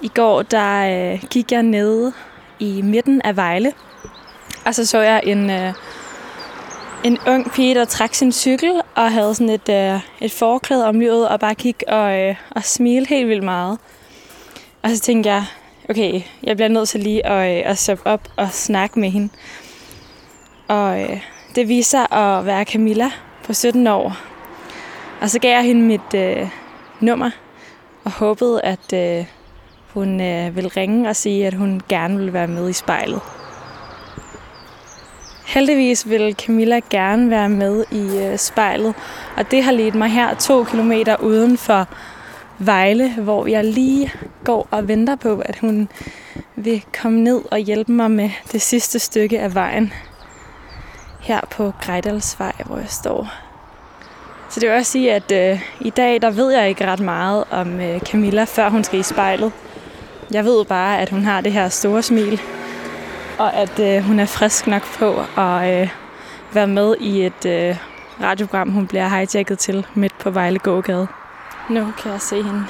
I går der øh, gik jeg ned i midten af Vejle, og så så jeg en, øh, en ung pige, der trak sin cykel og havde sådan et, øh, et forklæde om livet og bare gik og, øh, og smile helt vildt meget. Og så tænkte jeg, okay, jeg bliver nødt til lige at, øh, at stoppe op og snakke med hende. Og øh, det viser at være Camilla på 17 år. Og så gav jeg hende mit øh, nummer og håbede, at øh, hun øh, vil ringe og sige, at hun gerne vil være med i spejlet. Heldigvis vil Camilla gerne være med i øh, spejlet, og det har ledt mig her to kilometer uden for Vejle, hvor jeg lige går og venter på, at hun vil komme ned og hjælpe mig med det sidste stykke af vejen her på Grejdalsvej, hvor jeg står. Så det vil også sige, at øh, i dag der ved jeg ikke ret meget om øh, Camilla, før hun skal i spejlet. Jeg ved bare, at hun har det her store smil, og at øh, hun er frisk nok på at øh, være med i et øh, radioprogram, hun bliver hijacket til midt på Vejle Gågade. Nu kan jeg se hende.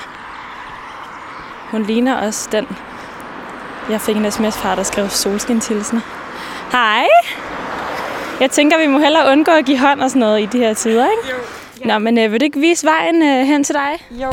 Hun ligner også den. Jeg fik en sms fra, der skrev solskintilsen. Hej! Jeg tænker, vi må hellere undgå at give hånd og sådan noget i de her tider, ikke? Jo. Ja. Nå, men øh, vil du ikke vise vejen øh, hen til dig? Jo.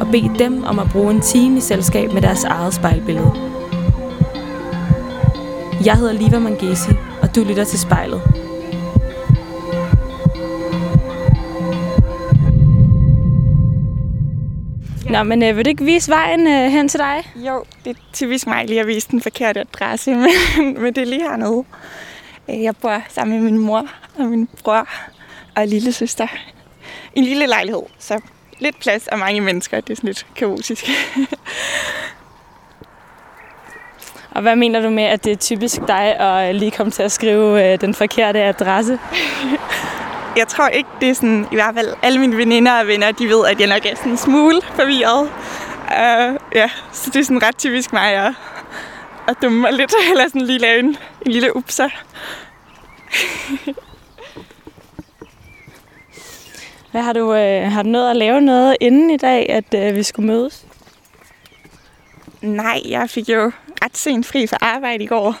og bede dem om at bruge en time i selskab med deres eget spejlbillede. Jeg hedder Liva Mangesi, og du lytter til spejlet. Nå, men øh, vil du ikke vise vejen øh, hen til dig? Jo, det er typisk mig lige at vise den forkerte adresse, men, men det er lige hernede. Øh, Jeg bor sammen med min mor og min bror og lille søster i en lille lejlighed, så lidt plads og mange mennesker. Det er sådan lidt kaotisk. Og hvad mener du med, at det er typisk dig at øh, lige komme til at skrive øh, den forkerte adresse? Jeg tror ikke, det er sådan, i hvert fald alle mine veninder og venner, de ved, at jeg nok er sådan en smule forvirret. Uh, ja, så det er sådan ret typisk mig at, at dumme mig lidt, eller sådan lige lave en, en lille upser. Hvad har du, øh, har du nået at lave noget inden i dag, at øh, vi skulle mødes? Nej, jeg fik jo ret sent fri fra arbejde i går,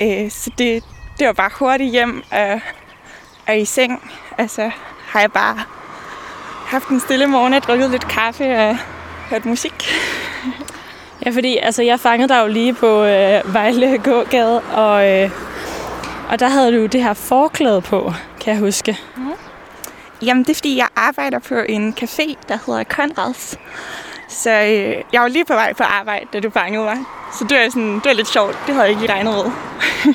øh, så det, det var bare hurtigt hjem og, og i seng. Altså har jeg bare haft en stille morgen og drukket lidt kaffe og hørt musik. Ja, fordi altså, jeg fangede dig jo lige på øh, Vejle Gågade, og, øh, og der havde du det her forklæde på, kan jeg huske. Jamen, det er fordi, jeg arbejder på en café, der hedder Conrads. Så øh, jeg var lige på vej på arbejde, da du fangede mig. Så det var, sådan, det var lidt sjovt. Det havde jeg ikke lige regnet med.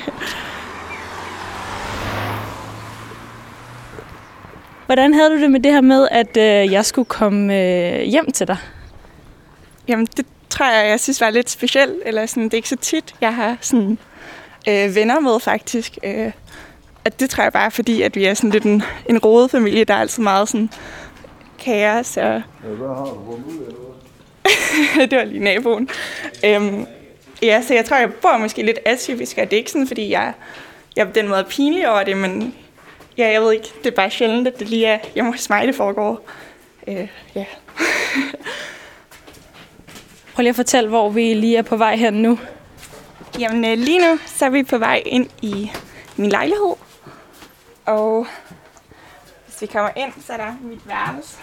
Hvordan havde du det med det her med, at øh, jeg skulle komme øh, hjem til dig? Jamen, det tror jeg, jeg synes var lidt specielt. Eller sådan, det er ikke så tit, jeg har sådan, øh, venner med, faktisk. Øh, at det tror jeg bare fordi, at vi er sådan lidt en, en rodet familie. Der er altid meget sådan kaos. Og... det var lige naboen. Øhm, ja, så jeg tror, jeg bor måske lidt atypisk, og det er ikke sådan, fordi jeg, jeg er på den måde pinlig over det, men ja, jeg ved ikke, det er bare sjældent, at det lige er hjemme hos mig, det foregår. Øh, ja. Prøv lige at fortælle, hvor vi lige er på vej hen nu. Jamen øh, lige nu, så er vi på vej ind i min lejlighed. Og hvis vi kommer ind, så er der mit værelse.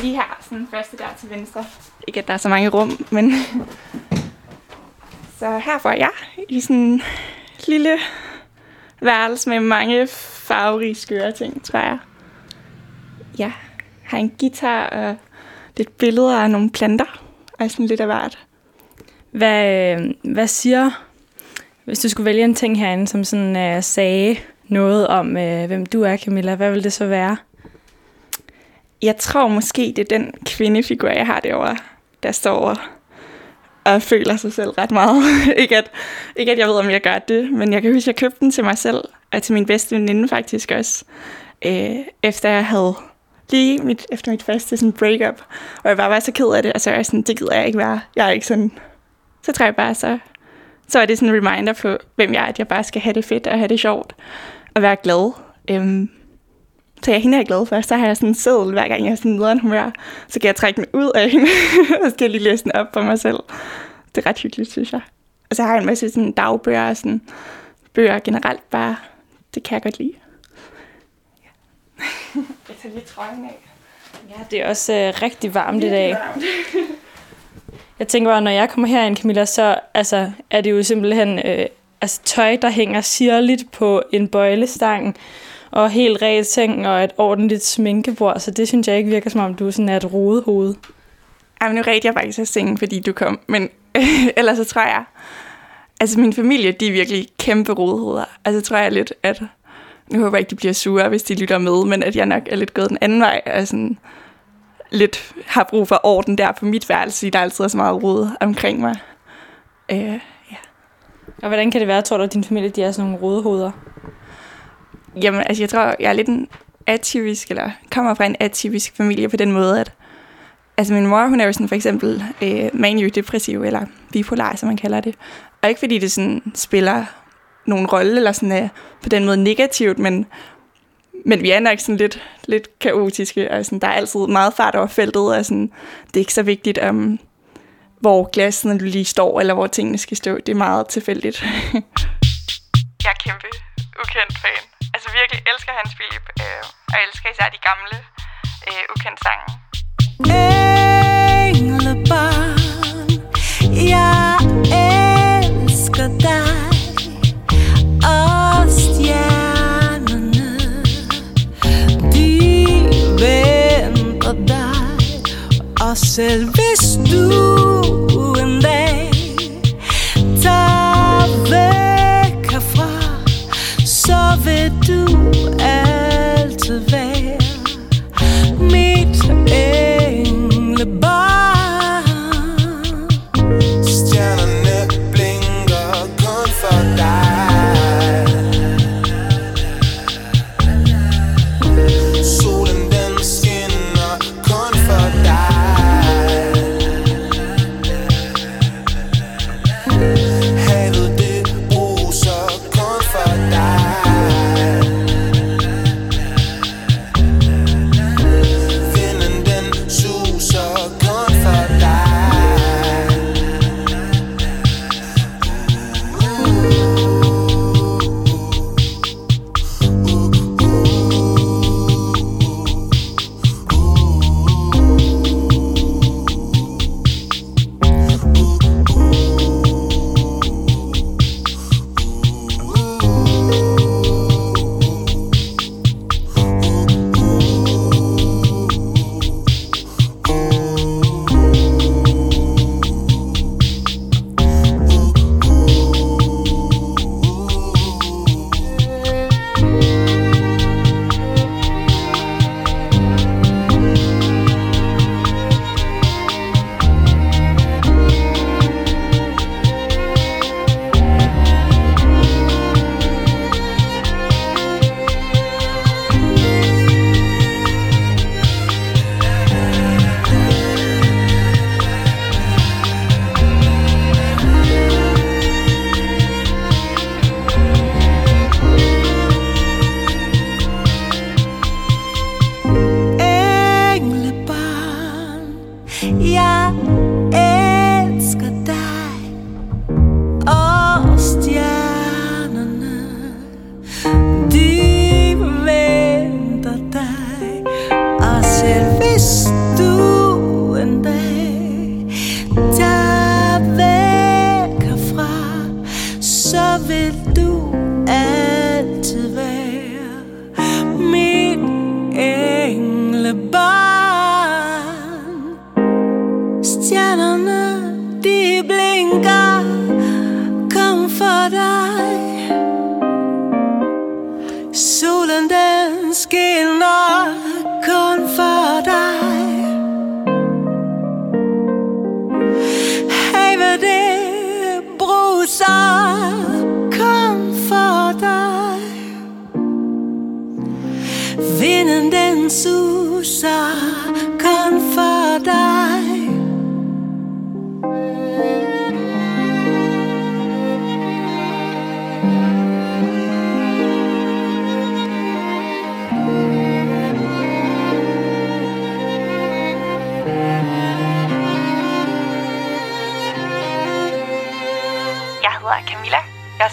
Lige her, sådan første der til venstre. Ikke at der er så mange rum, men... så her får jeg i sådan en lille værelse med mange farverige skøre ting, tror jeg. Ja, har en guitar og lidt billeder af nogle planter. Og sådan lidt af hvert. Hvad, øh, hvad siger Hvis du skulle vælge en ting herinde, som sådan øh, uh, sagde noget om, øh, hvem du er, Camilla, hvad vil det så være? Jeg tror måske, det er den kvindefigur, jeg har derovre, der står og føler sig selv ret meget. ikke, at, ikke at jeg ved, om jeg gør det, men jeg kan huske, at jeg købte den til mig selv, og til min bedste veninde faktisk også, øh, efter jeg havde lige mit, efter mit første sådan breakup, og jeg bare var så ked af det, og så er jeg sådan, det gider jeg ikke være. Jeg er ikke sådan, så tror jeg bare, så, så er det sådan en reminder på, hvem jeg er, at jeg bare skal have det fedt og have det sjovt, og være glad. Øhm, så jeg hende er glad for. Så har jeg sådan en seddel, hver gang jeg er sådan nederen humør. Så kan jeg trække den ud af hende, og så skal jeg lige læse den op for mig selv. Det er ret hyggeligt, synes jeg. Og så har jeg en masse sådan dagbøger og sådan bøger generelt bare. Det kan jeg godt lide. Ja. jeg tager lige trøjen af. Ja, det er også øh, rigtig varmt i dag. Varmt. jeg tænker bare, når jeg kommer herind, Camilla, så altså, er det jo simpelthen øh, altså, tøj, der hænger sirligt på en bøjlestang og helt ret ting og et ordentligt sminkebord, så det synes jeg ikke virker som om, du sådan er et rodehoved. Ej, nu red jeg faktisk af sengen, fordi du kom, men ellers så tror jeg, altså min familie, de er virkelig kæmpe rodehoveder. Altså tror jeg lidt, at, nu håber jeg ikke, de bliver sure, hvis de lytter med, men at jeg nok er lidt gået den anden vej, og sådan lidt har brug for orden der på mit værelse, der altid er så meget rod omkring mig. Øh. Og hvordan kan det være, tror du, at din familie de er sådan nogle rodehoveder? Jamen, altså jeg tror, jeg er lidt en atypisk, eller kommer fra en atypisk familie på den måde, at altså min mor, hun er jo sådan for eksempel øh, manio-depressiv, eller bipolar, som man kalder det. Og ikke fordi det sådan spiller nogen rolle, eller sådan er på den måde negativt, men, men vi er nok sådan lidt, lidt kaotiske, og sådan, der er altid meget fart over feltet, og sådan, det er ikke så vigtigt, um, hvor glassene lige står, eller hvor tingene skal stå. Det er meget tilfældigt. jeg er kæmpe ukendt fan altså virkelig elsker Hans Philip, øh, og jeg elsker især de gamle øh, ukendt sange. Englebarn, jeg elsker dig og stjernerne, de venter dig, og selv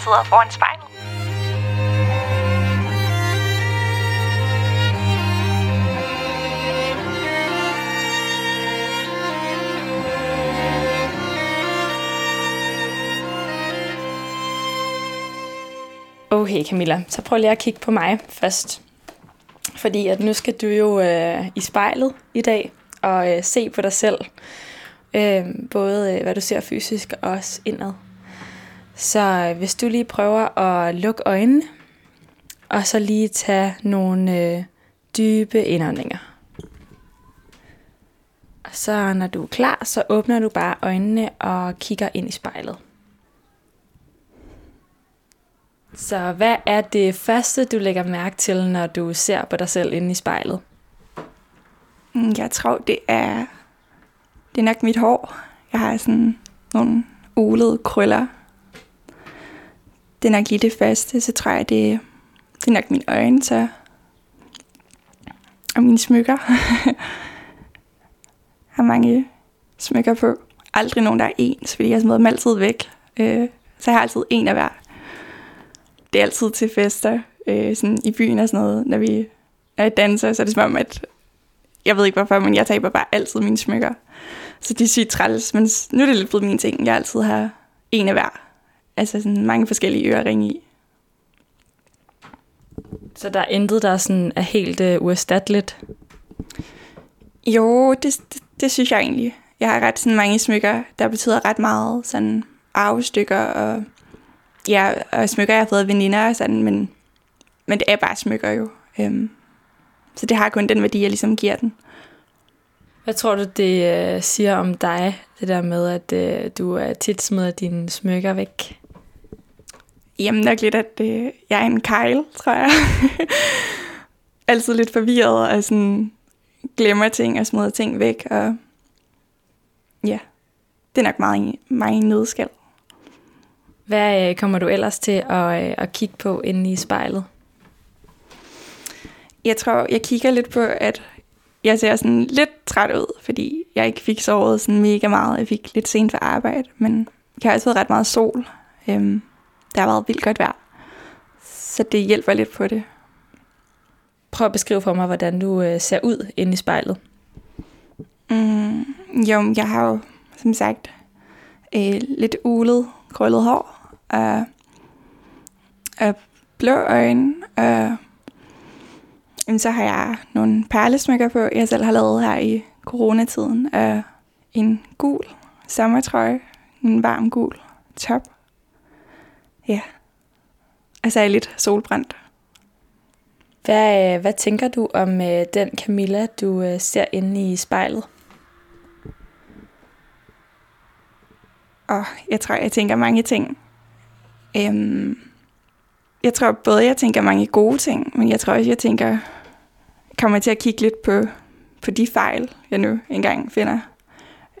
sidder foran spejlet. Okay, Camilla, så prøv lige at kigge på mig først. Fordi at nu skal du jo øh, i spejlet i dag og øh, se på dig selv. Øh, både øh, hvad du ser fysisk og også indad. Så øh, hvis du lige prøver at lukke øjnene, og så lige tage nogle øh, dybe indåndinger. Og så når du er klar, så åbner du bare øjnene og kigger ind i spejlet. Så hvad er det første, du lægger mærke til, når du ser på dig selv inde i spejlet? Mm, jeg tror, det er, det er nok mit hår. Jeg har sådan nogle ulede krøller. Det er nok lige det første, så tror jeg, det, det er nok mine øjne, så og mine smykker. Jeg har mange smykker på. Aldrig nogen, der er ens, fordi jeg smider dem altid væk. Øh, så jeg har altid en af hver. Det er altid til fester øh, sådan i byen og sådan noget. Når vi når jeg danser, så er det som om, at jeg ved ikke hvorfor, men jeg taber bare altid mine smykker. Så de er sygt træls, men nu er det lidt blevet min ting. Jeg altid har en af hver. Altså sådan mange forskellige øreringe i. Så der er intet, der sådan er helt øh, uerstatteligt. Jo, det, det, det synes jeg egentlig. Jeg har ret sådan mange smykker, der betyder ret meget. Sådan arvestykker og, ja, og smykker, jeg har fået veninder og sådan, men, men det er bare smykker jo. Øhm, så det har kun den værdi, jeg ligesom giver den. Hvad tror du, det øh, siger om dig, det der med, at øh, du er tit smider dine smykker væk? Jamen nok lidt, at øh, jeg er en kejl, tror jeg. Altid lidt forvirret og sådan glemmer ting og smider ting væk. Og ja, det er nok meget, meget en nødskal. Hvad øh, kommer du ellers til at, øh, at kigge på inde i spejlet? Jeg tror, jeg kigger lidt på, at jeg ser sådan lidt træt ud, fordi jeg ikke fik sovet sådan mega meget. Jeg fik lidt sent for arbejde, men jeg har også fået ret meget sol. Øhm, der har været vildt godt vejr. Så det hjælper lidt på det. Prøv at beskrive for mig, hvordan du øh, ser ud inde i spejlet. Mm, jo, jeg har jo som sagt øh, lidt ulet, krøllet hår og, og blå øjne. Og, jamen, så har jeg nogle perlesmykker på, jeg selv har lavet her i coronatiden. Og en gul sommertrøje, en varm gul top. Ja. Og så er jeg lidt solbrændt. Hvad, øh, hvad tænker du om øh, den Camilla, du øh, ser inde i spejlet? Og jeg tror, jeg tænker mange ting. Øhm, jeg tror både, jeg tænker mange gode ting, men jeg tror også, jeg tænker, kommer til at kigge lidt på, på de fejl, jeg nu engang finder.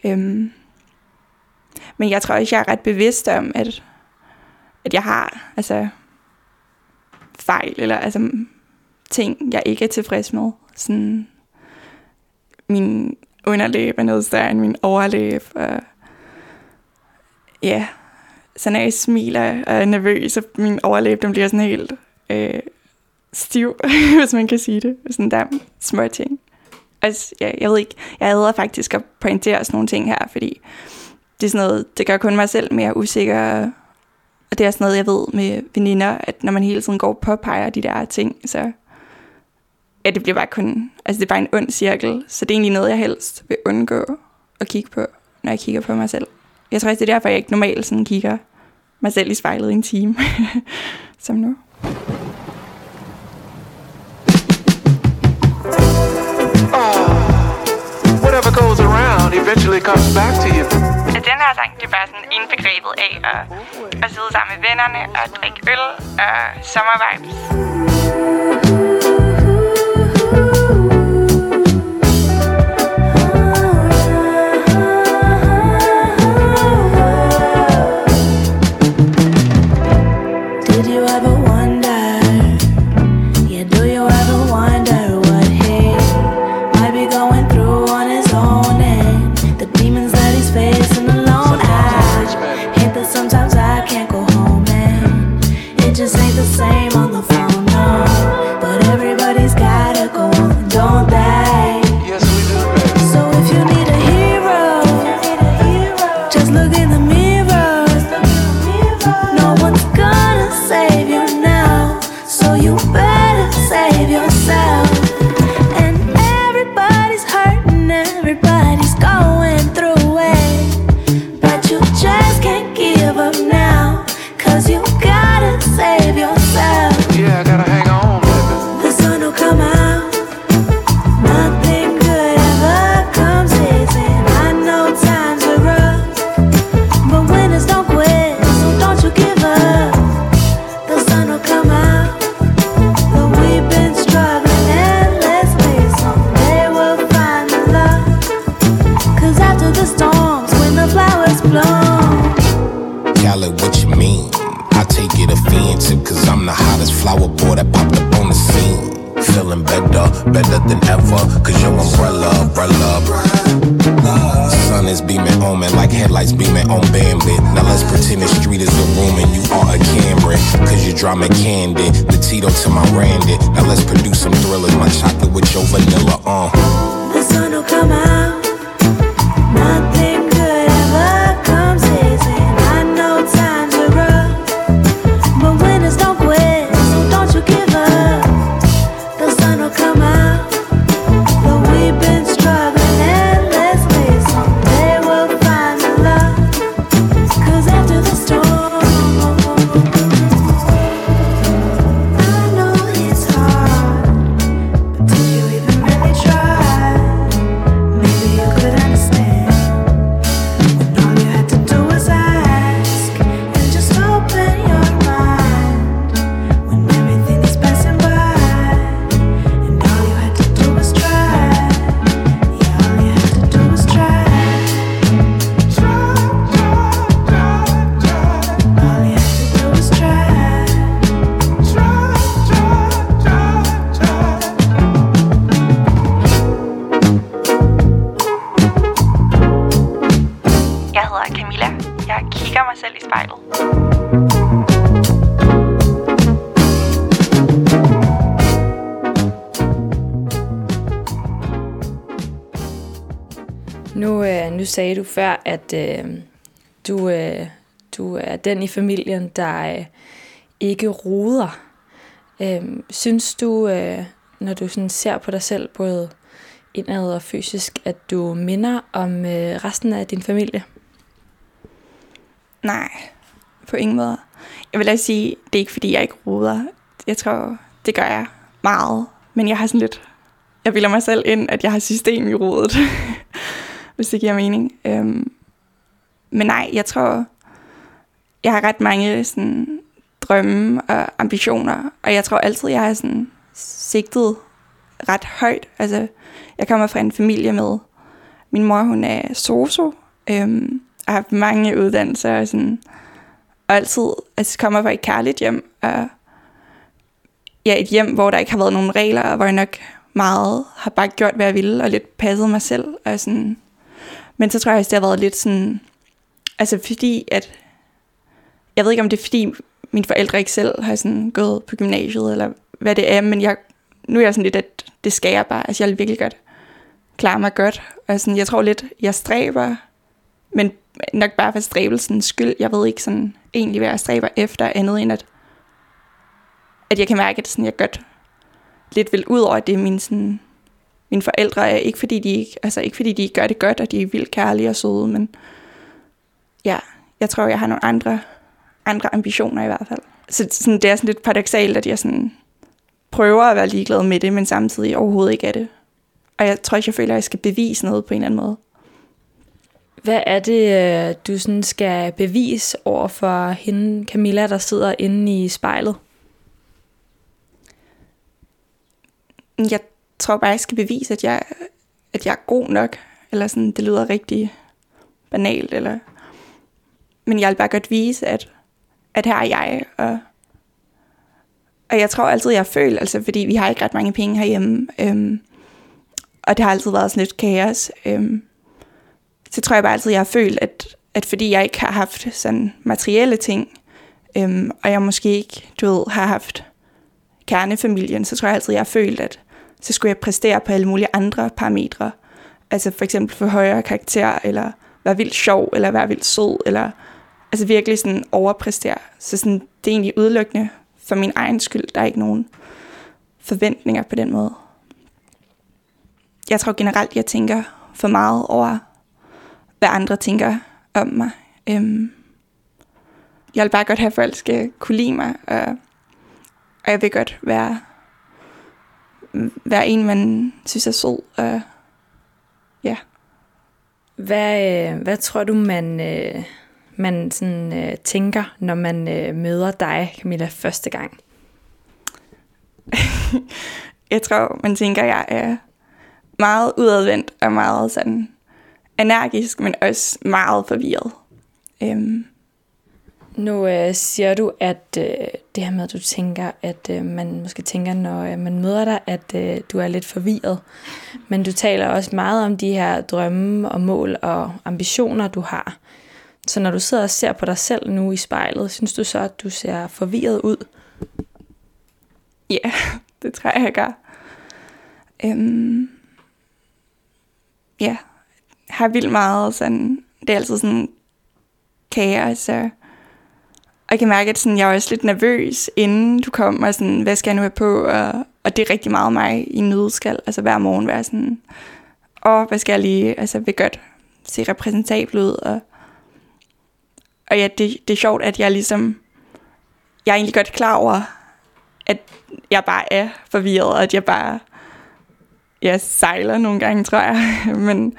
Øhm, men jeg tror også, jeg er ret bevidst om, at, at jeg har altså, fejl, eller altså, ting, jeg ikke er tilfreds med. Sådan, min underlæb er noget større end min overlæb, og ja, så når jeg smiler og er nervøs, og min overlæb den bliver sådan helt øh, stiv, hvis man kan sige det. Sådan der små ting. Altså, ja, jeg ved ikke, jeg hader faktisk at pointere sådan nogle ting her, fordi det er sådan noget, det gør kun mig selv mere usikker, og det er sådan noget, jeg ved med veninder, at når man hele tiden går og påpeger de der ting, så ja, det bliver bare kun, altså det er bare en ond cirkel, så det er egentlig noget, jeg helst vil undgå at kigge på, når jeg kigger på mig selv. Jeg tror også, det er derfor, jeg ikke normalt sådan kigger mig selv i spejlet i en time, som nu. Oh, whatever goes around eventually comes back to you. At den her sang, det er bare sådan indbegrebet af at, at sidde sammen med vennerne og drikke øl og sommervibes. Ain't the same on the phone, sagde du før, at øh, du, øh, du er den i familien, der øh, ikke roder. Øh, synes du, øh, når du sådan ser på dig selv, både indad og fysisk, at du minder om øh, resten af din familie? Nej, på ingen måde. Jeg vil også sige, det er ikke fordi, jeg ikke ruder. Jeg tror, det gør jeg meget. Men jeg har sådan lidt... Jeg bilder mig selv ind, at jeg har system i rodet. hvis det giver mening. Øhm, men nej, jeg tror, jeg har ret mange sådan, drømme og ambitioner. Og jeg tror altid, jeg har sådan, sigtet ret højt. Altså, jeg kommer fra en familie med... Min mor, hun er soso. Øhm, og har haft mange uddannelser. Og, sådan, og altid altså, kommer fra et kærligt hjem. Og ja, et hjem, hvor der ikke har været nogen regler, og hvor jeg nok meget har bare gjort, hvad jeg ville, og lidt passet mig selv. Og sådan. Men så tror jeg også, det har været lidt sådan... Altså fordi, at... Jeg ved ikke, om det er fordi, mine forældre ikke selv har sådan gået på gymnasiet, eller hvad det er, men jeg, nu er jeg sådan lidt, at det skal jeg bare. Altså jeg vil virkelig godt klare mig godt. Og sådan, jeg tror lidt, jeg stræber, men nok bare for stræbelsens skyld. Jeg ved ikke sådan egentlig, hvad jeg stræber efter, andet end at, at jeg kan mærke, at sådan, jeg godt lidt vil ud over, at det er min, sådan, mine forældre er ikke fordi, de ikke, altså ikke fordi de gør det godt, og de er vildt kærlige og søde, men ja, jeg tror, jeg har nogle andre, andre ambitioner i hvert fald. Så sådan, det er sådan lidt paradoxalt, at jeg sådan prøver at være ligeglad med det, men samtidig overhovedet ikke er det. Og jeg tror ikke, jeg føler, at jeg skal bevise noget på en eller anden måde. Hvad er det, øh, du sådan skal bevise over for hende, Camilla, der sidder inde i spejlet? Jeg tror bare, jeg skal bevise, at jeg, at jeg er god nok. Eller sådan, det lyder rigtig banalt. Eller... Men jeg vil bare godt vise, at, at her er jeg. Og, og jeg tror altid, jeg føler, altså fordi vi har ikke ret mange penge herhjemme. Øhm, og det har altid været sådan lidt kaos. Øhm, så tror jeg bare altid, jeg har følt, at, at fordi jeg ikke har haft sådan materielle ting, øhm, og jeg måske ikke, du ved, har haft kernefamilien, så tror jeg altid, jeg har følt, at så skulle jeg præstere på alle mulige andre parametre. Altså for eksempel få højere karakter, eller være vildt sjov, eller være vildt sød, eller altså virkelig sådan overpræstere. Så sådan, det er egentlig udelukkende for min egen skyld. Der er ikke nogen forventninger på den måde. Jeg tror generelt, jeg tænker for meget over, hvad andre tænker om mig. Øhm, jeg vil bare godt have, at folk skal kunne lide mig, og, og jeg vil godt være, være en, man synes er sød. Og, ja. Hvad, øh, hvad tror du, man, øh, man sådan, øh, tænker, når man møder dig, Camilla, første gang? Jeg tror, man tænker, jeg er meget udadvendt og meget sådan energisk, men også meget forvirret. Øhm, nu øh, siger du, at øh, det her med, at du tænker, at øh, man måske tænker, når øh, man møder dig, at øh, du er lidt forvirret. Men du taler også meget om de her drømme og mål og ambitioner, du har. Så når du sidder og ser på dig selv nu i spejlet, synes du så, at du ser forvirret ud? Ja, det tror jeg, jeg gør. Øhm, ja, har vildt meget sådan, det er altid sådan kaos, og, og jeg kan mærke, at sådan, jeg er også lidt nervøs, inden du kommer, sådan, hvad skal jeg nu have på, og, og det er rigtig meget mig i nødskal, altså hver morgen være sådan, og hvad skal jeg lige, altså vil godt se repræsentabel ud, og, og ja, det, det er sjovt, at jeg ligesom, jeg er egentlig godt klar over, at jeg bare er forvirret, og at jeg bare jeg sejler nogle gange, tror jeg. men,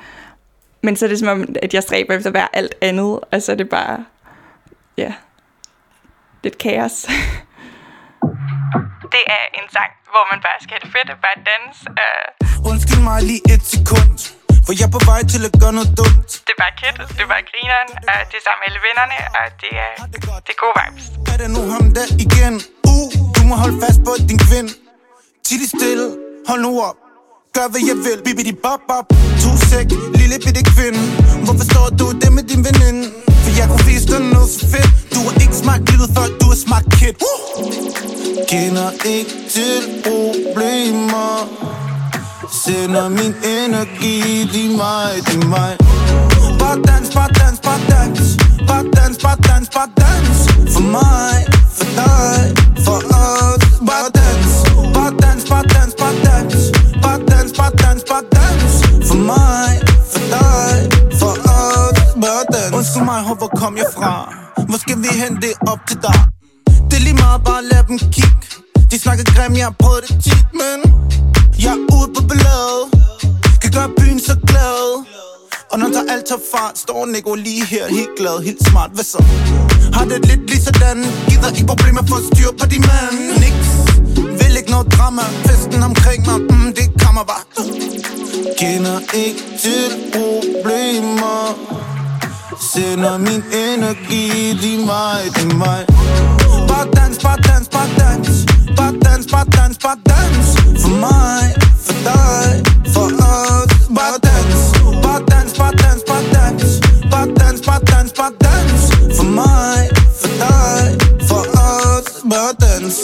men så er det som om, at jeg stræber efter at være alt andet, og så er det bare, ja, lidt kaos. det er en sang, hvor man bare skal have det fedt og bare danse. Og Undskyld mig lige et sekund For jeg er på vej til at gøre noget dumt det er bare kæt, det er bare grineren, og det er sammen med alle vennerne, og det er, det er gode vibes. Er det nu ham der igen? Uh, du må holde fast på din kvind Tid stille, hold nu op Gør hvad jeg vil, bibidi bop bop To sæk, lille bitte kvinde Hvorfor står du det med din veninde? Kunne vise dig noget så fedt. Du har ikke smagt livet før du har smagt kid. Uh! Kender ikke til problemer. Sender min energi, de mig, de mig. Bare dans, bare dans, bare dans. Bare dans, bare dans, bare dans. For mig, for dig, for os. Bare dans, bare dans, bare dans, bare dans. Bare dans, bare dans, bare dans. For mig, for dig, for Undskyld mig, hvor kom jeg fra? Hvor skal vi hen, det er op til dig? Det er lige meget, bare lad dem kigge. De snakker grim, jeg har prøvet det tit, men Jeg er ude på billedet Kan gøre byen så glad. Og når der alt tager fart Står Nico lige her, helt glad, helt smart. Hvad så? Har det lidt lige sådan. Gider ikke problemer for at styre på de mand Niks. Vil ikke noget drama. Festen omkring mig, mm, det kommer bare Kender ikke til problemer. Sender min energi, de mig, de mig Bare dans, bare dans, bare dans Bare dans, bare dans, bare dans For mig, for dig, for os Bare dans, bare dans, bare dans, bare dans Bare dans, bare dans, bare dans For mig, for dig, for os Bare dans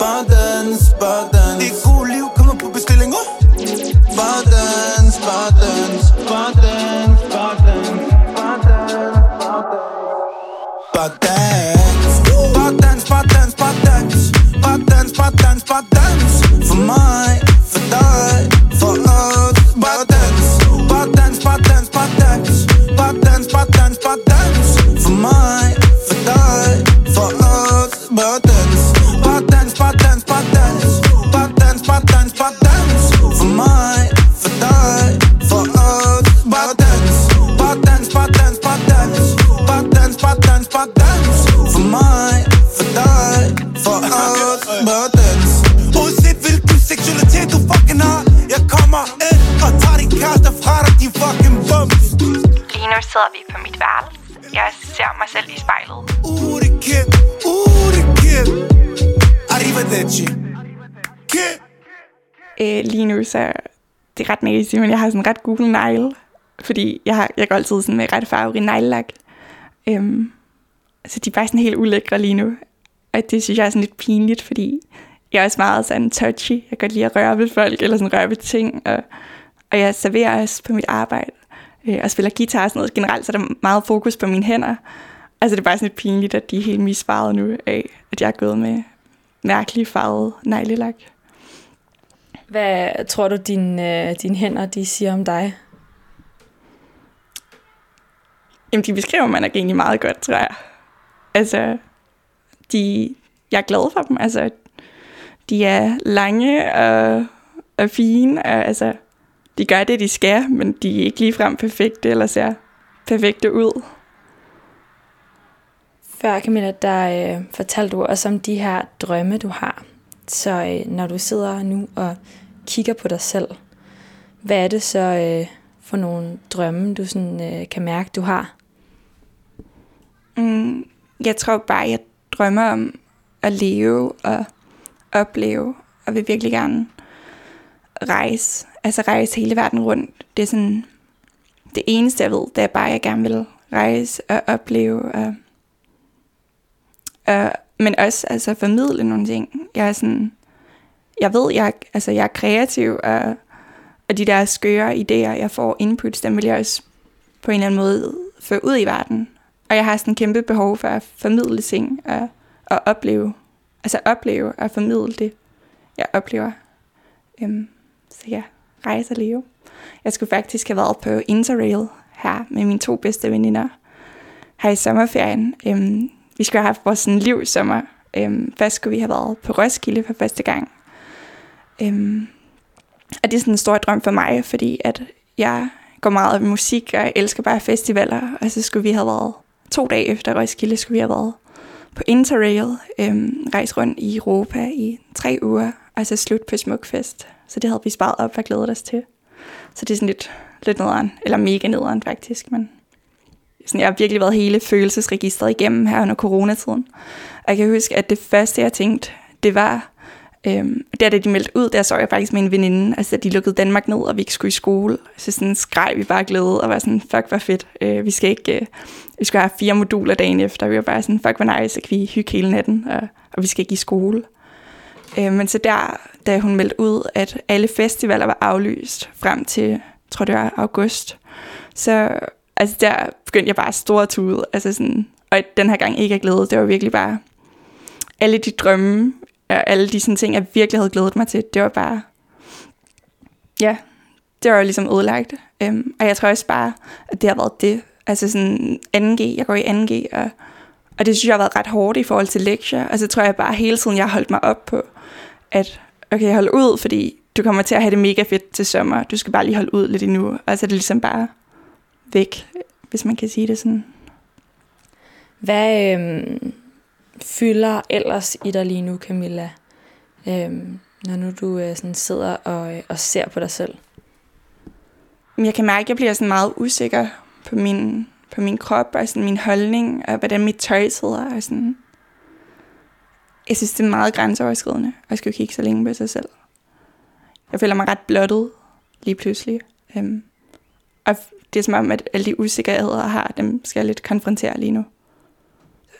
Bare dans, bare dans Det gode liv kommer på bestillinger uh! Bare dans, bare dans Bare dans, bare dans Bare dans, For mine. Nu sidder vi på mit værelse. Jeg ser mig selv i spejlet. Det Kim, uh, det Kim Arrivederci Kim Øh, lige nu så det er ret næsigt, men jeg har sådan ret Google negle. Fordi jeg, har, jeg går altid sådan med ret farverig neglelak. Øhm, så de er bare sådan helt ulækre lige nu. Og det synes jeg er sådan lidt pinligt, fordi jeg er også meget sådan touchy. Jeg kan godt lide at røre ved folk, eller sådan røre ved ting. Og, og jeg serverer også på mit arbejde. Øh, og spiller guitar og sådan noget. Generelt så er der meget fokus på mine hænder. Altså det er bare sådan lidt pinligt, at de er helt misfarvet nu af, at jeg er gået med mærkelig farvet neglelak. Hvad tror du, dine, øh, dine hænder de siger om dig? Jamen, de beskriver mig nok egentlig meget godt, tror jeg. Altså, de, jeg er glad for dem. Altså, de er lange og, og fine, og altså, de gør det, de skal, men de er ikke ligefrem perfekte, eller ser perfekte ud. Før, Camilla, der øh, fortalte du også om de her drømme, du har. Så øh, når du sidder nu og kigger på dig selv, hvad er det så øh, for nogle drømme, du sådan, øh, kan mærke, du har? Mm, jeg tror bare, jeg drømmer om at leve og opleve, og vil virkelig gerne rejse. Altså rejse hele verden rundt. Det er sådan, det eneste jeg ved, det er bare, at jeg gerne vil rejse og opleve. Og, og, men også altså formidle nogle ting. Jeg er sådan, jeg ved, jeg, altså, jeg er kreativ, og, og de der skøre idéer, jeg får inputs, dem vil jeg også på en eller anden måde føre ud i verden. Og jeg har sådan en kæmpe behov for at formidle ting og, og opleve, altså opleve og formidle det, jeg oplever. Øhm, så ja, rejse at leve. Jeg skulle faktisk have været på Interrail her med mine to bedste veninder her i sommerferien. Øhm, vi skulle have haft vores sådan, livssommer. Øhm, først skulle vi have været på Roskilde for første gang. Øhm, og det er sådan en stor drøm for mig, fordi at jeg går meget op i musik, og jeg elsker bare festivaler. Og så skulle vi have været to dage efter Roskilde, skulle vi have været på Interrail, øhm, rejse rundt i Europa i tre uger, og så slut på Smukfest. Så det havde vi sparet op og glædet os til. Så det er sådan lidt, lidt nederen, eller mega nederen faktisk, men sådan, jeg har virkelig været hele følelsesregistret igennem her under coronatiden. Og jeg kan huske, at det første, jeg tænkte, det var, øhm, der da de meldte ud, der så jeg faktisk med en veninde, altså at de lukkede Danmark ned, og vi ikke skulle i skole. Så sådan skreg vi bare glæde, og var sådan, fuck, hvor fedt. Øh, vi skal ikke, øh, vi skal have fire moduler dagen efter. Vi var bare sådan, fuck, hvor nice, så kan vi hygge hele natten, og, og vi skal ikke i skole. Øh, men så der, da hun meldte ud, at alle festivaler var aflyst frem til, tror det var august, så altså der begyndte jeg bare at store tude. Altså sådan, og den her gang ikke at glæde, det var virkelig bare alle de drømme, og alle de sådan ting, jeg virkelig havde glædet mig til, det var bare, ja, det var ligesom ødelagt. Øhm, og jeg tror også bare, at det har været det. Altså sådan 2G, jeg går i 2G, og, og det synes jeg har været ret hårdt i forhold til lektier. Og så tror jeg bare hele tiden, jeg har holdt mig op på, at okay, hold ud, fordi du kommer til at have det mega fedt til sommer. Du skal bare lige holde ud lidt endnu. Og så er det ligesom bare væk, hvis man kan sige det sådan. Hvad øhm, fylder ellers i dig lige nu, Camilla, øhm, når nu du øh, sådan sidder og, øh, og ser på dig selv? Men jeg kan mærke, at jeg bliver sådan meget usikker på min, på min krop, og sådan min holdning, og hvordan mit tøj sidder. Og sådan. Jeg synes, det er meget grænseoverskridende, at skulle kigge så længe på sig selv. Jeg føler mig ret blottet lige pludselig. Øhm, og det er som om, at alle de usikkerheder, jeg har, dem skal jeg lidt konfrontere lige nu.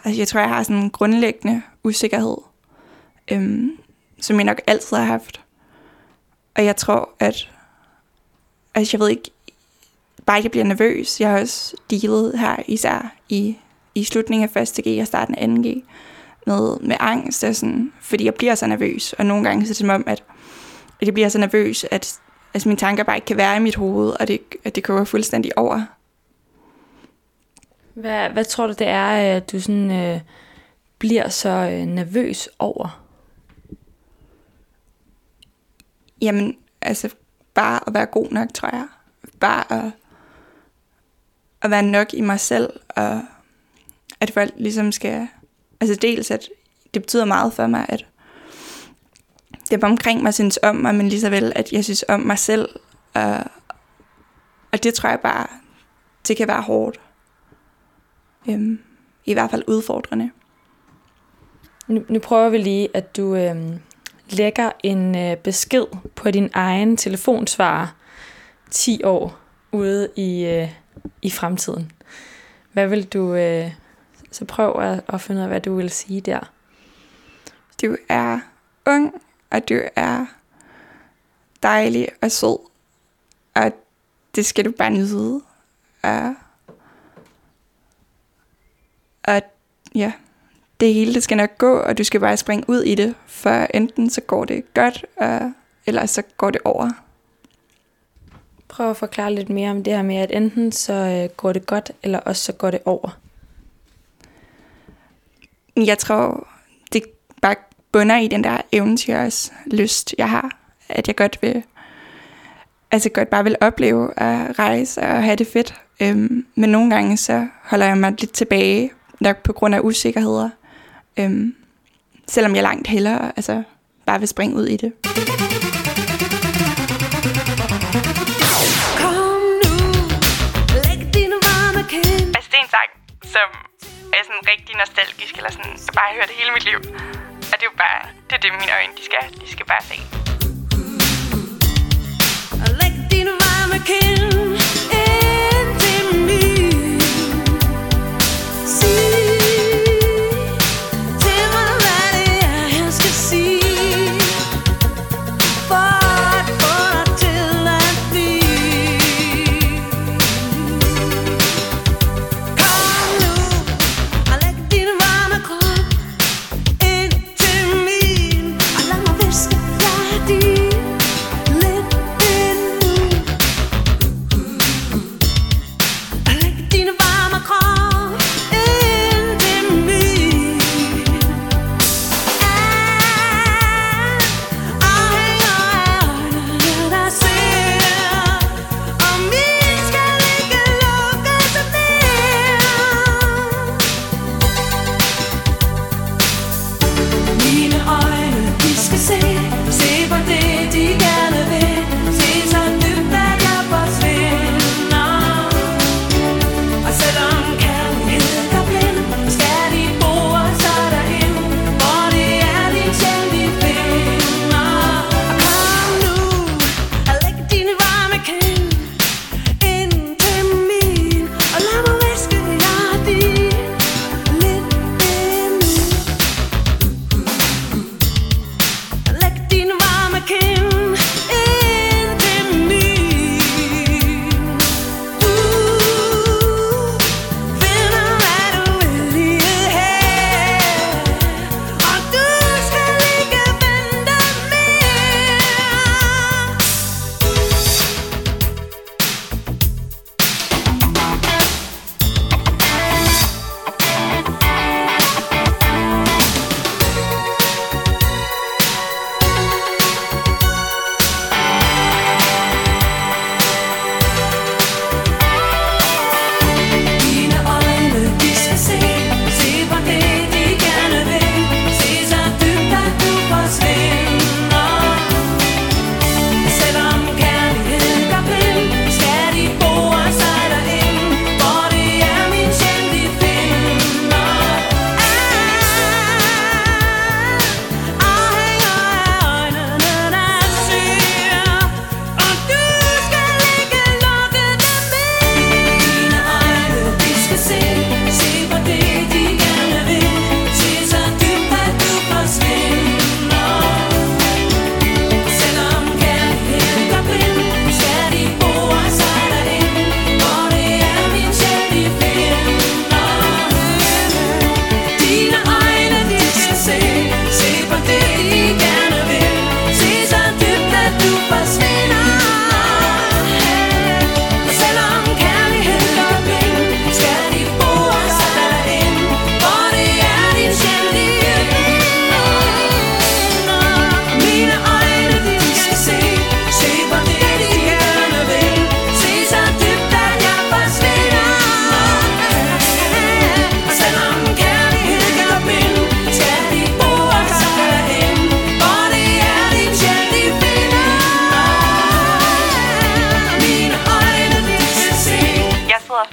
Altså, jeg tror, jeg har sådan en grundlæggende usikkerhed, øhm, som jeg nok altid har haft. Og jeg tror, at altså jeg ved ikke, bare jeg bliver nervøs. Jeg har også dealet her, især i, i slutningen af 1. G og starten af 2G, med, med angst, og sådan, fordi jeg bliver så nervøs. Og nogle gange så er det som om, at, at jeg bliver så nervøs, at altså, mine tanker bare ikke kan være i mit hoved, og det, at det kører fuldstændig over. Hvad, hvad tror du, det er, at du sådan, øh, bliver så øh, nervøs over? Jamen, altså bare at være god nok, tror jeg. Bare at, at være nok i mig selv, og at folk ligesom skal... Altså dels, at det betyder meget for mig, at dem omkring mig synes om mig, men lige så vel, at jeg synes om mig selv. Og, og det tror jeg bare, det kan være hårdt. Øhm, I hvert fald udfordrende. Nu, nu prøver vi lige, at du øhm, lægger en øh, besked på din egen telefonsvarer 10 år ude i, øh, i fremtiden. Hvad vil du... Øh, så prøv at, at finde ud af, hvad du vil sige der. Du er ung, og du er dejlig og sød. Og det skal du bare nyde. Og, og ja, det hele det skal nok gå, og du skal bare springe ud i det. For enten så går det godt, og, eller så går det over. Prøv at forklare lidt mere om det her med, at enten så øh, går det godt, eller også så går det over. Jeg tror, det bare bunder i den der eventyrs lyst, jeg har. At jeg godt vil, altså godt bare vil opleve at rejse og have det fedt. Øhm, men nogle gange så holder jeg mig lidt tilbage, nok på grund af usikkerheder. Øhm, selvom jeg langt hellere altså, bare vil springe ud i det. Kom nu, læg dine varme kind Altså, det er en sang, som er sådan rigtig nostalgisk, eller sådan, jeg bare har hørt hele mit liv. Og det er jo bare, det er det, mine øjne, de skal, de skal bare se. I like the environment,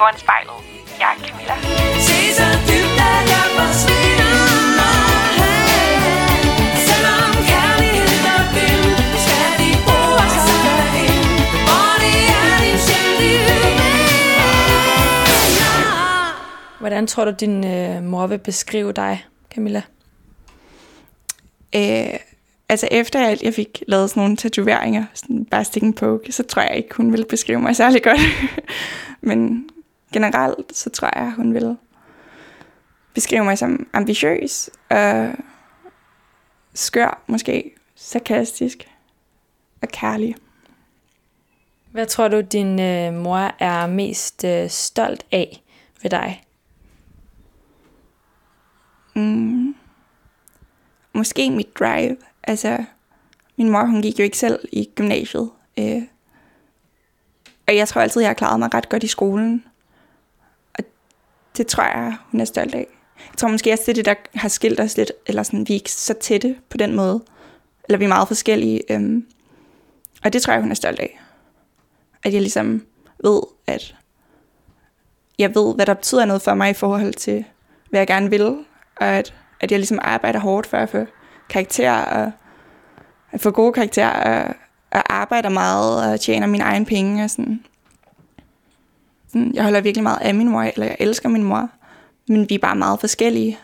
foran spejlet. Jeg er Camilla. Se så dybt, at jeg forsvinder. Er er. Hvordan tror du, din øh, mor vil beskrive dig, Camilla? Øh, altså efter at jeg fik lavet sådan nogle tatoveringer, sådan bare stick and poke, så tror jeg ikke, hun ville beskrive mig særlig godt. Men generelt, så tror jeg, hun vil beskrive mig som ambitiøs og skør, måske sarkastisk og kærlig. Hvad tror du, din øh, mor er mest øh, stolt af ved dig? Mm. Måske mit drive. Altså, min mor, hun gik jo ikke selv i gymnasiet. Øh. Og jeg tror altid, jeg har klaret mig ret godt i skolen. Det tror jeg, hun er stolt af. Jeg tror måske også, det er det, der har skilt os lidt, eller sådan, vi er ikke så tætte på den måde. Eller vi er meget forskellige. Øhm. Og det tror jeg, hun er stolt af. At jeg ligesom ved, at jeg ved, hvad der betyder noget for mig i forhold til, hvad jeg gerne vil. Og at, at jeg ligesom arbejder hårdt for at få karakterer og at få gode karakterer og, og arbejder meget og tjener mine egne penge og sådan sådan. Jeg holder virkelig meget af min mor, eller jeg elsker min mor, men vi er bare meget forskellige.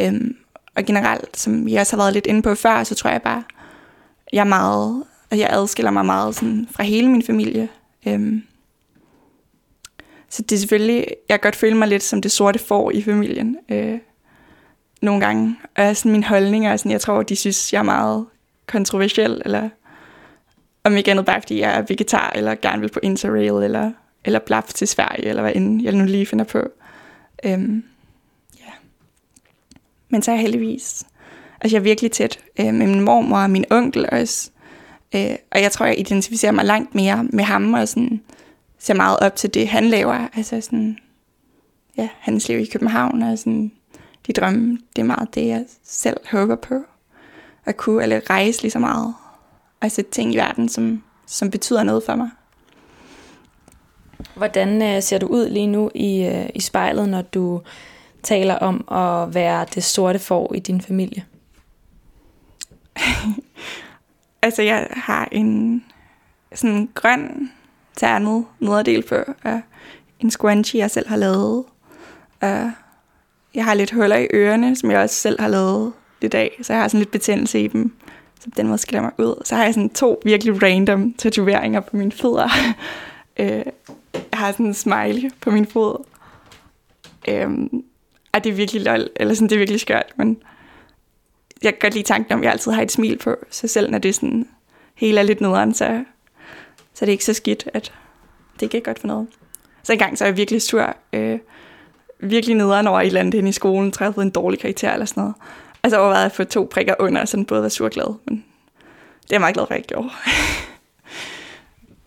Øhm, og generelt, som jeg også har været lidt inde på før, så tror jeg bare, jeg er meget, at jeg adskiller mig meget sådan, fra hele min familie. Øhm, så det er selvfølgelig, jeg kan godt føle mig lidt som det sorte får i familien. Øh, nogle gange. Og sådan min holdning er sådan, jeg tror, de synes, jeg er meget kontroversiel, eller om ikke andet bare, fordi jeg er vegetar, eller gerne vil på Interrail, eller, eller blaf til Sverige, eller hvad end jeg nu lige finder på. Øhm, ja. Men så er jeg heldigvis, altså jeg er virkelig tæt øh, med min mormor og min onkel også, øh, og jeg tror, jeg identificerer mig langt mere med ham, og sådan, ser meget op til det, han laver, altså sådan, ja, hans liv i København, og sådan, de drømme, det er meget det, jeg selv håber på. At kunne eller rejse lige så meget. Og sætte ting i verden, som, som betyder noget for mig. Hvordan øh, ser du ud lige nu i, øh, i spejlet, når du taler om at være det sorte får i din familie? Altså, jeg har en sådan grøn ternet nederdel på, og en scrunchie, jeg selv har lavet. Og jeg har lidt huller i ørerne, som jeg også selv har lavet i dag, så jeg har sådan lidt betændelse i dem. Så på den måde skiller mig ud. Så har jeg sådan to virkelig random tatoveringer på mine fødder. øh, har sådan en smiley på min fod. Øhm, og det er virkelig lol, eller sådan, det er virkelig skørt, men jeg kan godt lide tanken om, at jeg altid har et smil på, så selv når det er sådan hele er lidt nederen, så, så er det ikke så skidt, at det ikke er godt for noget. Så engang så er jeg virkelig sur, øh, virkelig nederen over et eller andet hen i skolen, træffet en dårlig karakter eller sådan noget. Altså overvejede at få to prikker under, så den både var sur og glad, men det er jeg meget glad for, at jeg gjorde.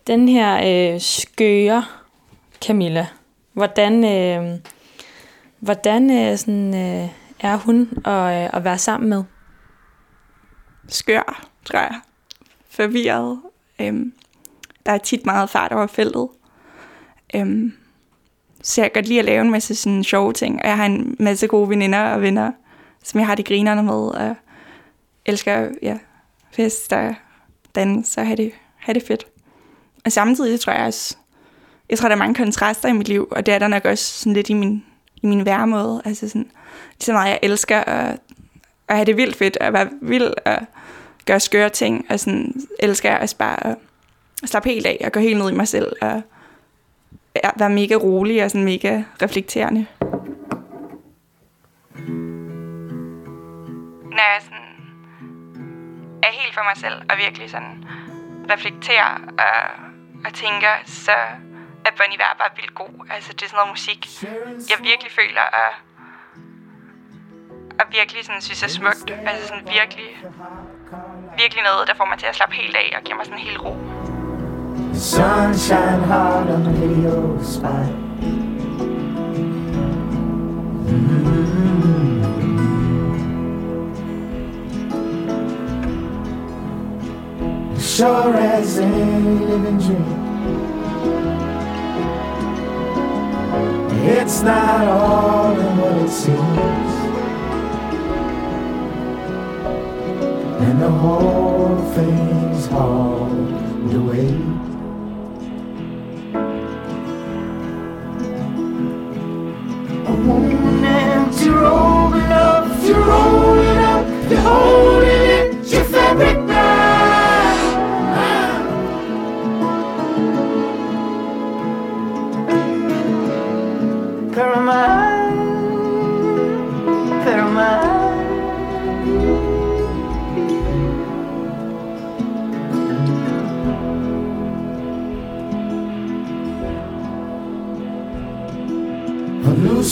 Den her øh, skøre Camilla, hvordan, øh, hvordan øh, sådan, øh, er hun at, øh, at være sammen med? Skør, tror jeg. Forvirret. Øhm, der er tit meget fart over feltet. Øhm, så jeg kan godt lide at lave en masse sådan sjove ting, og jeg har en masse gode veninder og venner, som jeg har de grinerne med, og elsker ja, fest og dans og have det, have det fedt. Og samtidig tror jeg også, jeg tror, der er mange kontraster i mit liv, og det er der nok også sådan lidt i min, i min væremåde. Altså sådan, lige så meget jeg elsker at, at have det vildt fedt, og være vild og gøre skøre ting, og sådan elsker jeg også bare at, slappe helt af og gå helt ned i mig selv, og være mega rolig og sådan mega reflekterende. Når jeg sådan er helt for mig selv og virkelig sådan reflekterer og, og tænker, så at Bon Iver bare vildt god. Altså det er sådan noget musik, jeg virkelig føler er, og virkelig sådan synes er smukt. Altså sådan virkelig, virkelig noget, der får mig til at slappe helt af og giver mig sådan helt ro. Sunshine hard on the video spot. Mm-hmm. Sure as any living dream. It's not all in what it seems. And the whole thing's hauled away. A woman empty rolling up, you're rolling up, you're holding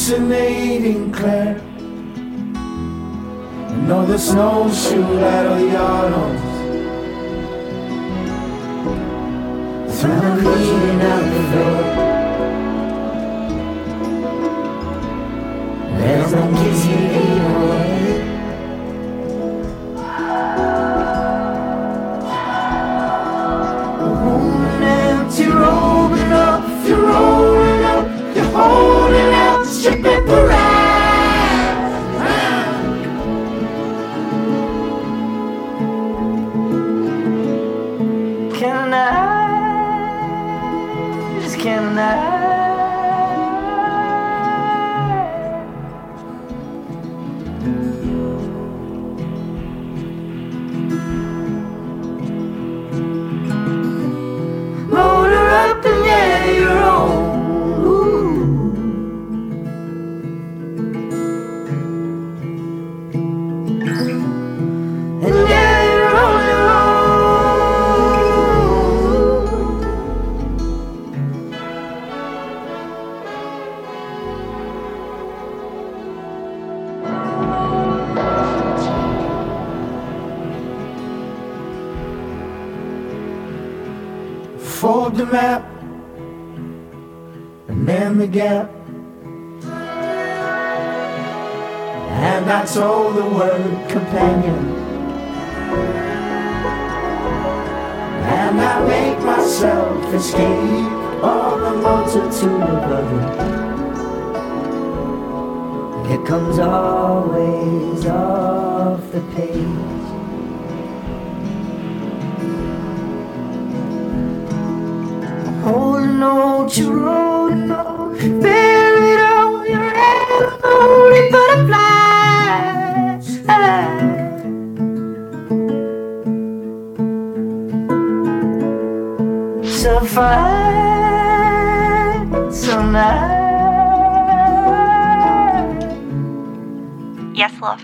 Hallucinating Claire. And all the snowshoe rattle yards. Through the cleaning out the door. There's no kissing worship and parade.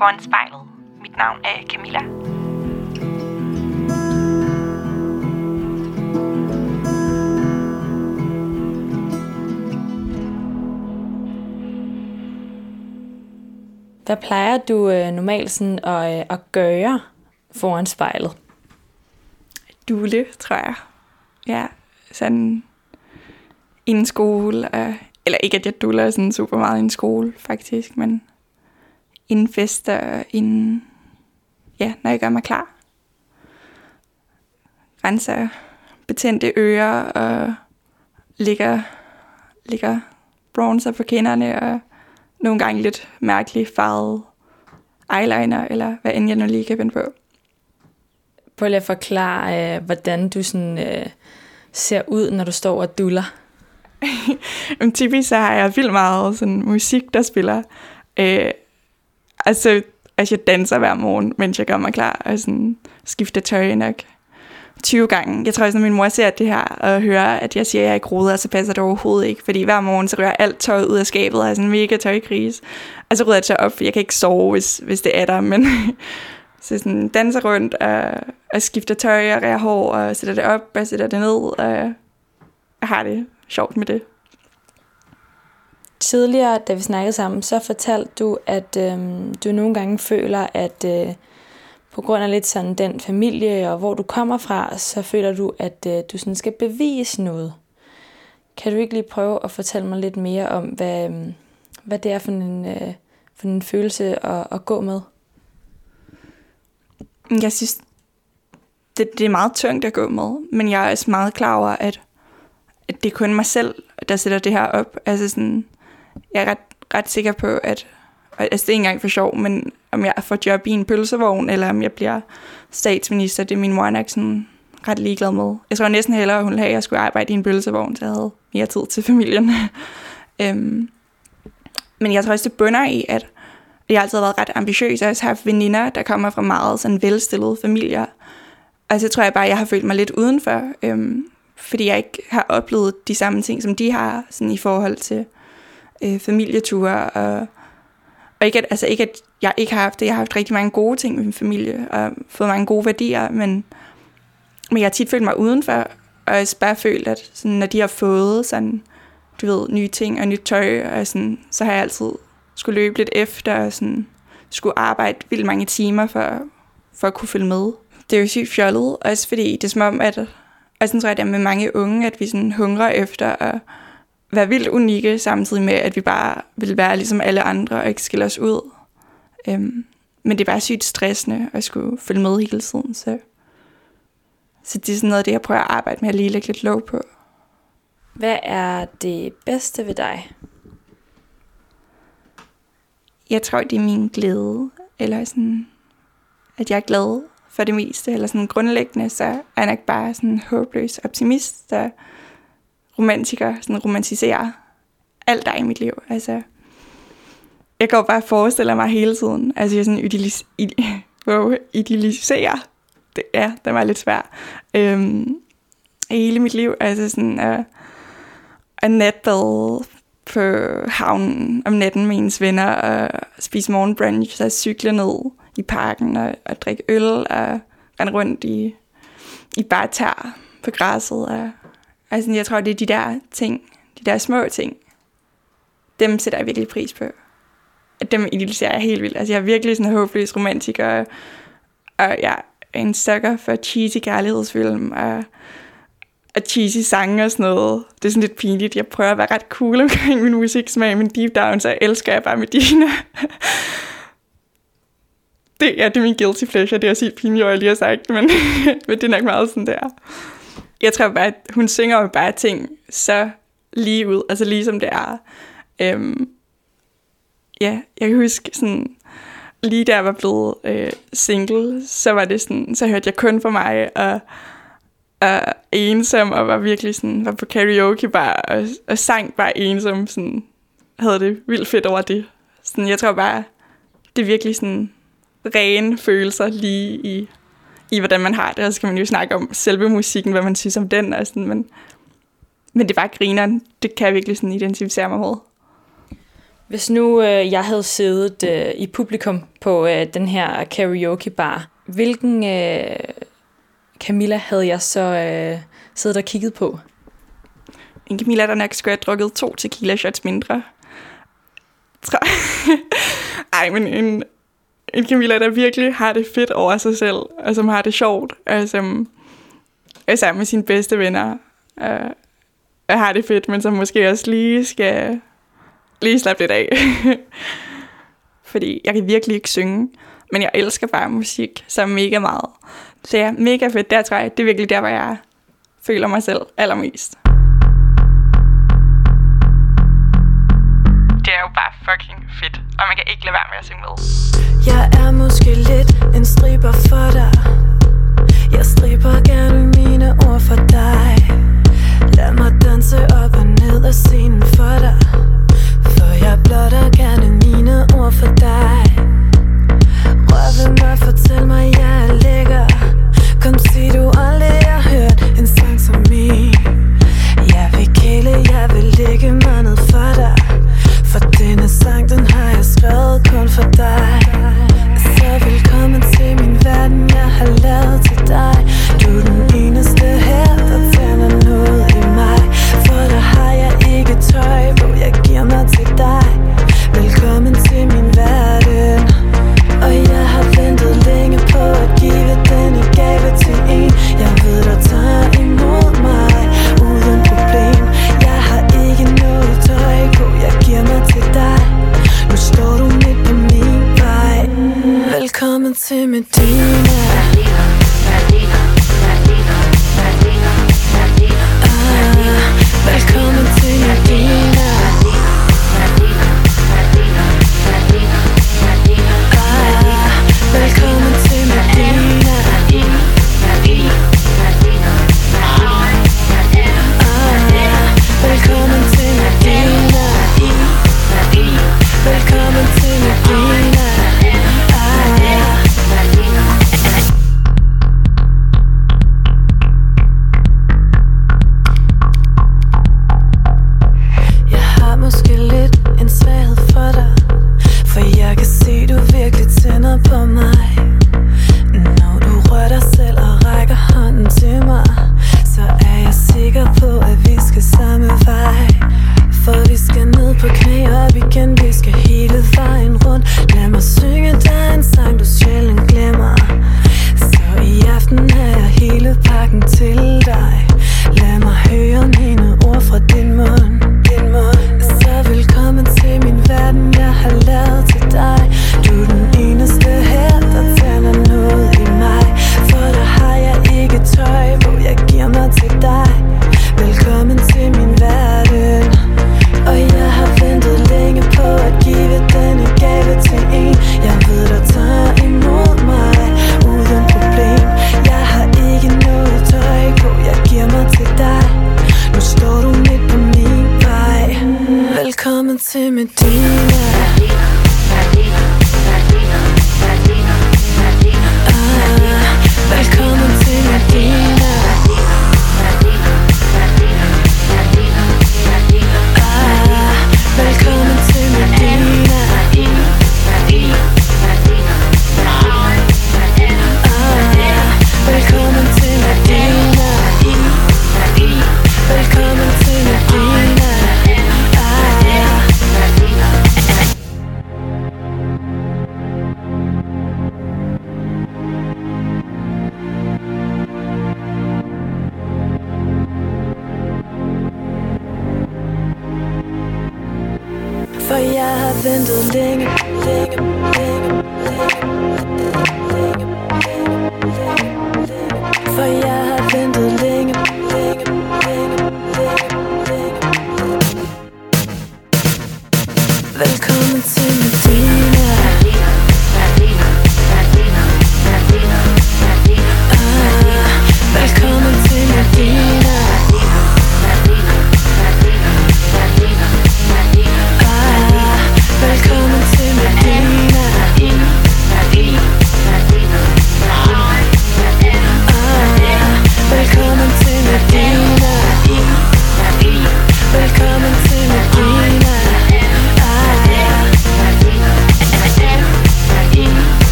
Foran spejlet. Mit navn er Camilla. Hvad plejer du øh, normalt sådan at, øh, at gøre foran spejlet? Dule, tror jeg. Ja, sådan i en skole. Og, eller ikke, at jeg duller sådan super meget i en skole, faktisk, men inden fester, inden, ja, når jeg gør mig klar. Renser betændte ører og ligger, ligger bronzer på kinderne og nogle gange lidt mærkelig farvet eyeliner, eller hvad end jeg nu lige kan finde på. Prøv lige at forklare, øh, hvordan du sådan, øh, ser ud, når du står og duller. Men typisk så har jeg vildt meget sådan musik, der spiller. Øh, altså, altså, jeg danser hver morgen, mens jeg gør mig klar, og sådan skifter tøj nok 20 gange. Jeg tror, at når min mor ser det her, og hører, at jeg siger, at jeg er ikke rodet, så passer det overhovedet ikke. Fordi hver morgen, så rører alt tøj ud af skabet, og har sådan en mega tøjkris. Og så rydder jeg tøj op, for jeg kan ikke sove, hvis, hvis det er der, men... så sådan danser rundt og, og skifter tøj og rærer hår og sætter det op og sætter det ned. Og jeg har det sjovt med det. Tidligere, da vi snakkede sammen, så fortalte du, at øh, du nogle gange føler, at øh, på grund af lidt sådan den familie og hvor du kommer fra, så føler du, at øh, du sådan skal bevise noget. Kan du ikke lige prøve at fortælle mig lidt mere om, hvad, øh, hvad det er for en, øh, for en følelse at, at gå med? Jeg synes, det, det er meget tungt at gå med, men jeg er også meget klar over, at, at det er kun mig selv, der sætter det her op. Altså sådan, jeg er ret, ret sikker på, at altså det er ikke engang for sjov, men om jeg får job i en pølsevogn, eller om jeg bliver statsminister, det er min mor nok sådan ret ligeglad med. Jeg tror næsten hellere, at hun ville have, at jeg skulle arbejde i en pølsevogn, så jeg havde mere tid til familien. øhm, men jeg tror også, det bunder i, at jeg har altid været ret ambitiøs. Jeg har haft veninder, der kommer fra meget sådan velstillede familier. Og så tror jeg bare, at jeg har følt mig lidt udenfor, øhm, fordi jeg ikke har oplevet de samme ting, som de har sådan i forhold til øh, familieture. Og, og ikke, at, altså ikke, at jeg ikke har haft det. Jeg har haft rigtig mange gode ting med min familie, og fået mange gode værdier, men, men jeg har tit følt mig udenfor, og jeg bare følt, at sådan, når de har fået sådan, du ved, nye ting og nyt tøj, og sådan, så har jeg altid skulle løbe lidt efter, og sådan, skulle arbejde vildt mange timer for, for at kunne følge med. Det er jo sygt fjollet, også fordi det er som om, at, og sådan tror jeg, det er med mange unge, at vi sådan hungrer efter at være vildt unikke, samtidig med, at vi bare vil være ligesom alle andre og ikke skille os ud. Øhm, men det er bare sygt stressende at skulle følge med hele tiden, så, så det er sådan noget af det, jeg prøver at arbejde med at lige lægge lidt lov på. Hvad er det bedste ved dig? Jeg tror, det er min glæde, eller sådan, at jeg er glad for det meste, eller sådan grundlæggende, så er jeg nok bare sådan en håbløs optimist, der romantiker, sådan romantiserer alt der i mit liv. Altså, jeg går bare og forestiller mig hele tiden, altså jeg sådan idealis, ide, wow, idealiserer, det, ja, det var lidt svært, øhm, hele mit liv, altså sådan, at, at natbade på havnen om natten med ens venner og spise morgenbrunch, så cykle ned i parken og, og drikke øl og rende rundt i, i bare tær på græsset. Og, altså, jeg tror, det er de der ting, de der små ting, dem sætter jeg virkelig pris på. At dem idealiserer jeg helt vildt. Altså, jeg er virkelig sådan en håbløs romantiker, og, og jeg er en sucker for cheesy kærlighedsfilm, og og cheesy sange og sådan noget. Det er sådan lidt pinligt. Jeg prøver at være ret cool omkring min musiksmag, men deep down, så elsker jeg bare Medina. det, ja, det er min guilty pleasure. Det er også helt pinligt, jeg lige har sagt, men, men det er nok meget sådan der. Jeg tror bare, at hun synger jo bare ting så lige ud, altså lige som det er. Øhm, ja, jeg kan huske sådan, lige da jeg var blevet øh, single, så var det sådan, så hørte jeg kun for mig, og og ensom, og var virkelig sådan, var på karaoke bare, og, og sang bare ensom, sådan, havde det vildt fedt over det. Sådan, jeg tror bare, det er virkelig sådan rene følelser lige i, i, hvordan man har det, og så kan man jo snakke om selve musikken, hvad man synes om den, og sådan, men, men det er bare grineren, det kan jeg virkelig sådan identificere mig med. Hvis nu øh, jeg havde siddet øh, i publikum på øh, den her karaoke bar, hvilken øh, Camilla havde jeg så øh, siddet og kigget på? En Camilla, der nok skulle have drukket to tequila shots mindre. Tror Ej, men en, en Camilla, der virkelig har det fedt over sig selv, og som har det sjovt, og som er sammen med sine bedste venner, og, og har det fedt, men som måske også lige skal lige slappe lidt af. Fordi jeg kan virkelig ikke synge, men jeg elsker bare musik så mega meget. Så ja, mega fedt. Der tror jeg, det er virkelig der, hvor jeg føler mig selv allermest. Det er jo bare fucking fedt, og man kan ikke lade være med at synge med. Jeg er måske lidt en striber for dig. Jeg striber gerne mine ord for dig. Lad mig danse op og ned af scenen for dig. For jeg blotter gerne mine ord for dig. Rør ved mig, fortæl mig, jeg er lækker. Kom sig du aldrig har hørt en sang som min. Jeg vil kæle, jeg vil lægge mig ned for dig. For denne sang, den har jeg skrevet kun for dig. Så velkommen til min verden, jeg har lavet.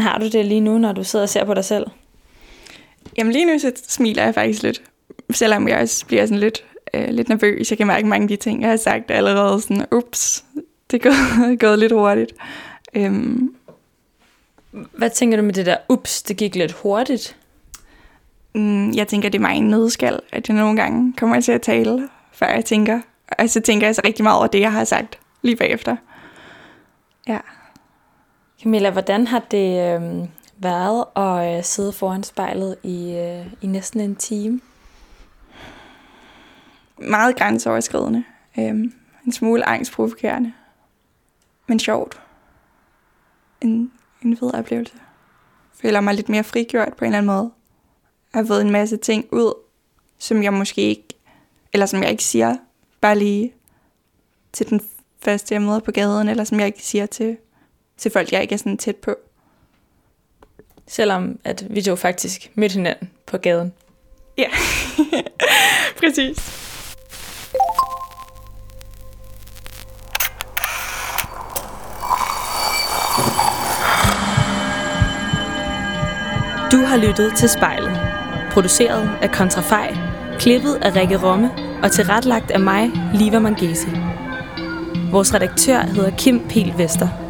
Hvordan har du det lige nu, når du sidder og ser på dig selv? Jamen lige nu så smiler jeg faktisk lidt, selvom jeg også bliver sådan lidt, øh, lidt nervøs. Jeg kan mærke mange af de ting, jeg har sagt allerede sådan, ups, det er gået, gået lidt hurtigt. Øhm, Hvad tænker du med det der, ups, det gik lidt hurtigt? mm, jeg tænker, det er mig en nødskal, at jeg nogle gange kommer til at tale, før jeg tænker. Og så tænker jeg så rigtig meget over det, jeg har sagt lige bagefter. Ja. Camilla, hvordan har det øh, været at øh, sidde foran spejlet i, øh, i næsten en time? Meget grænseoverskridende. Øh, en smule angstprovokerende. Men sjovt. En, en fed oplevelse. Føler mig lidt mere frigjort på en eller anden måde. Jeg har fået en masse ting ud, som jeg måske ikke, eller som jeg ikke siger, bare lige til den første, jeg møder på gaden, eller som jeg ikke siger til, til folk, jeg ikke er sådan tæt på. Selvom at vi jo faktisk mødte hinanden på gaden. Ja, præcis. Du har lyttet til spejlet. Produceret af Kontrafej, klippet af Rikke Romme og tilretlagt af mig, Liva Mangesi. Vores redaktør hedder Kim Pel Vester.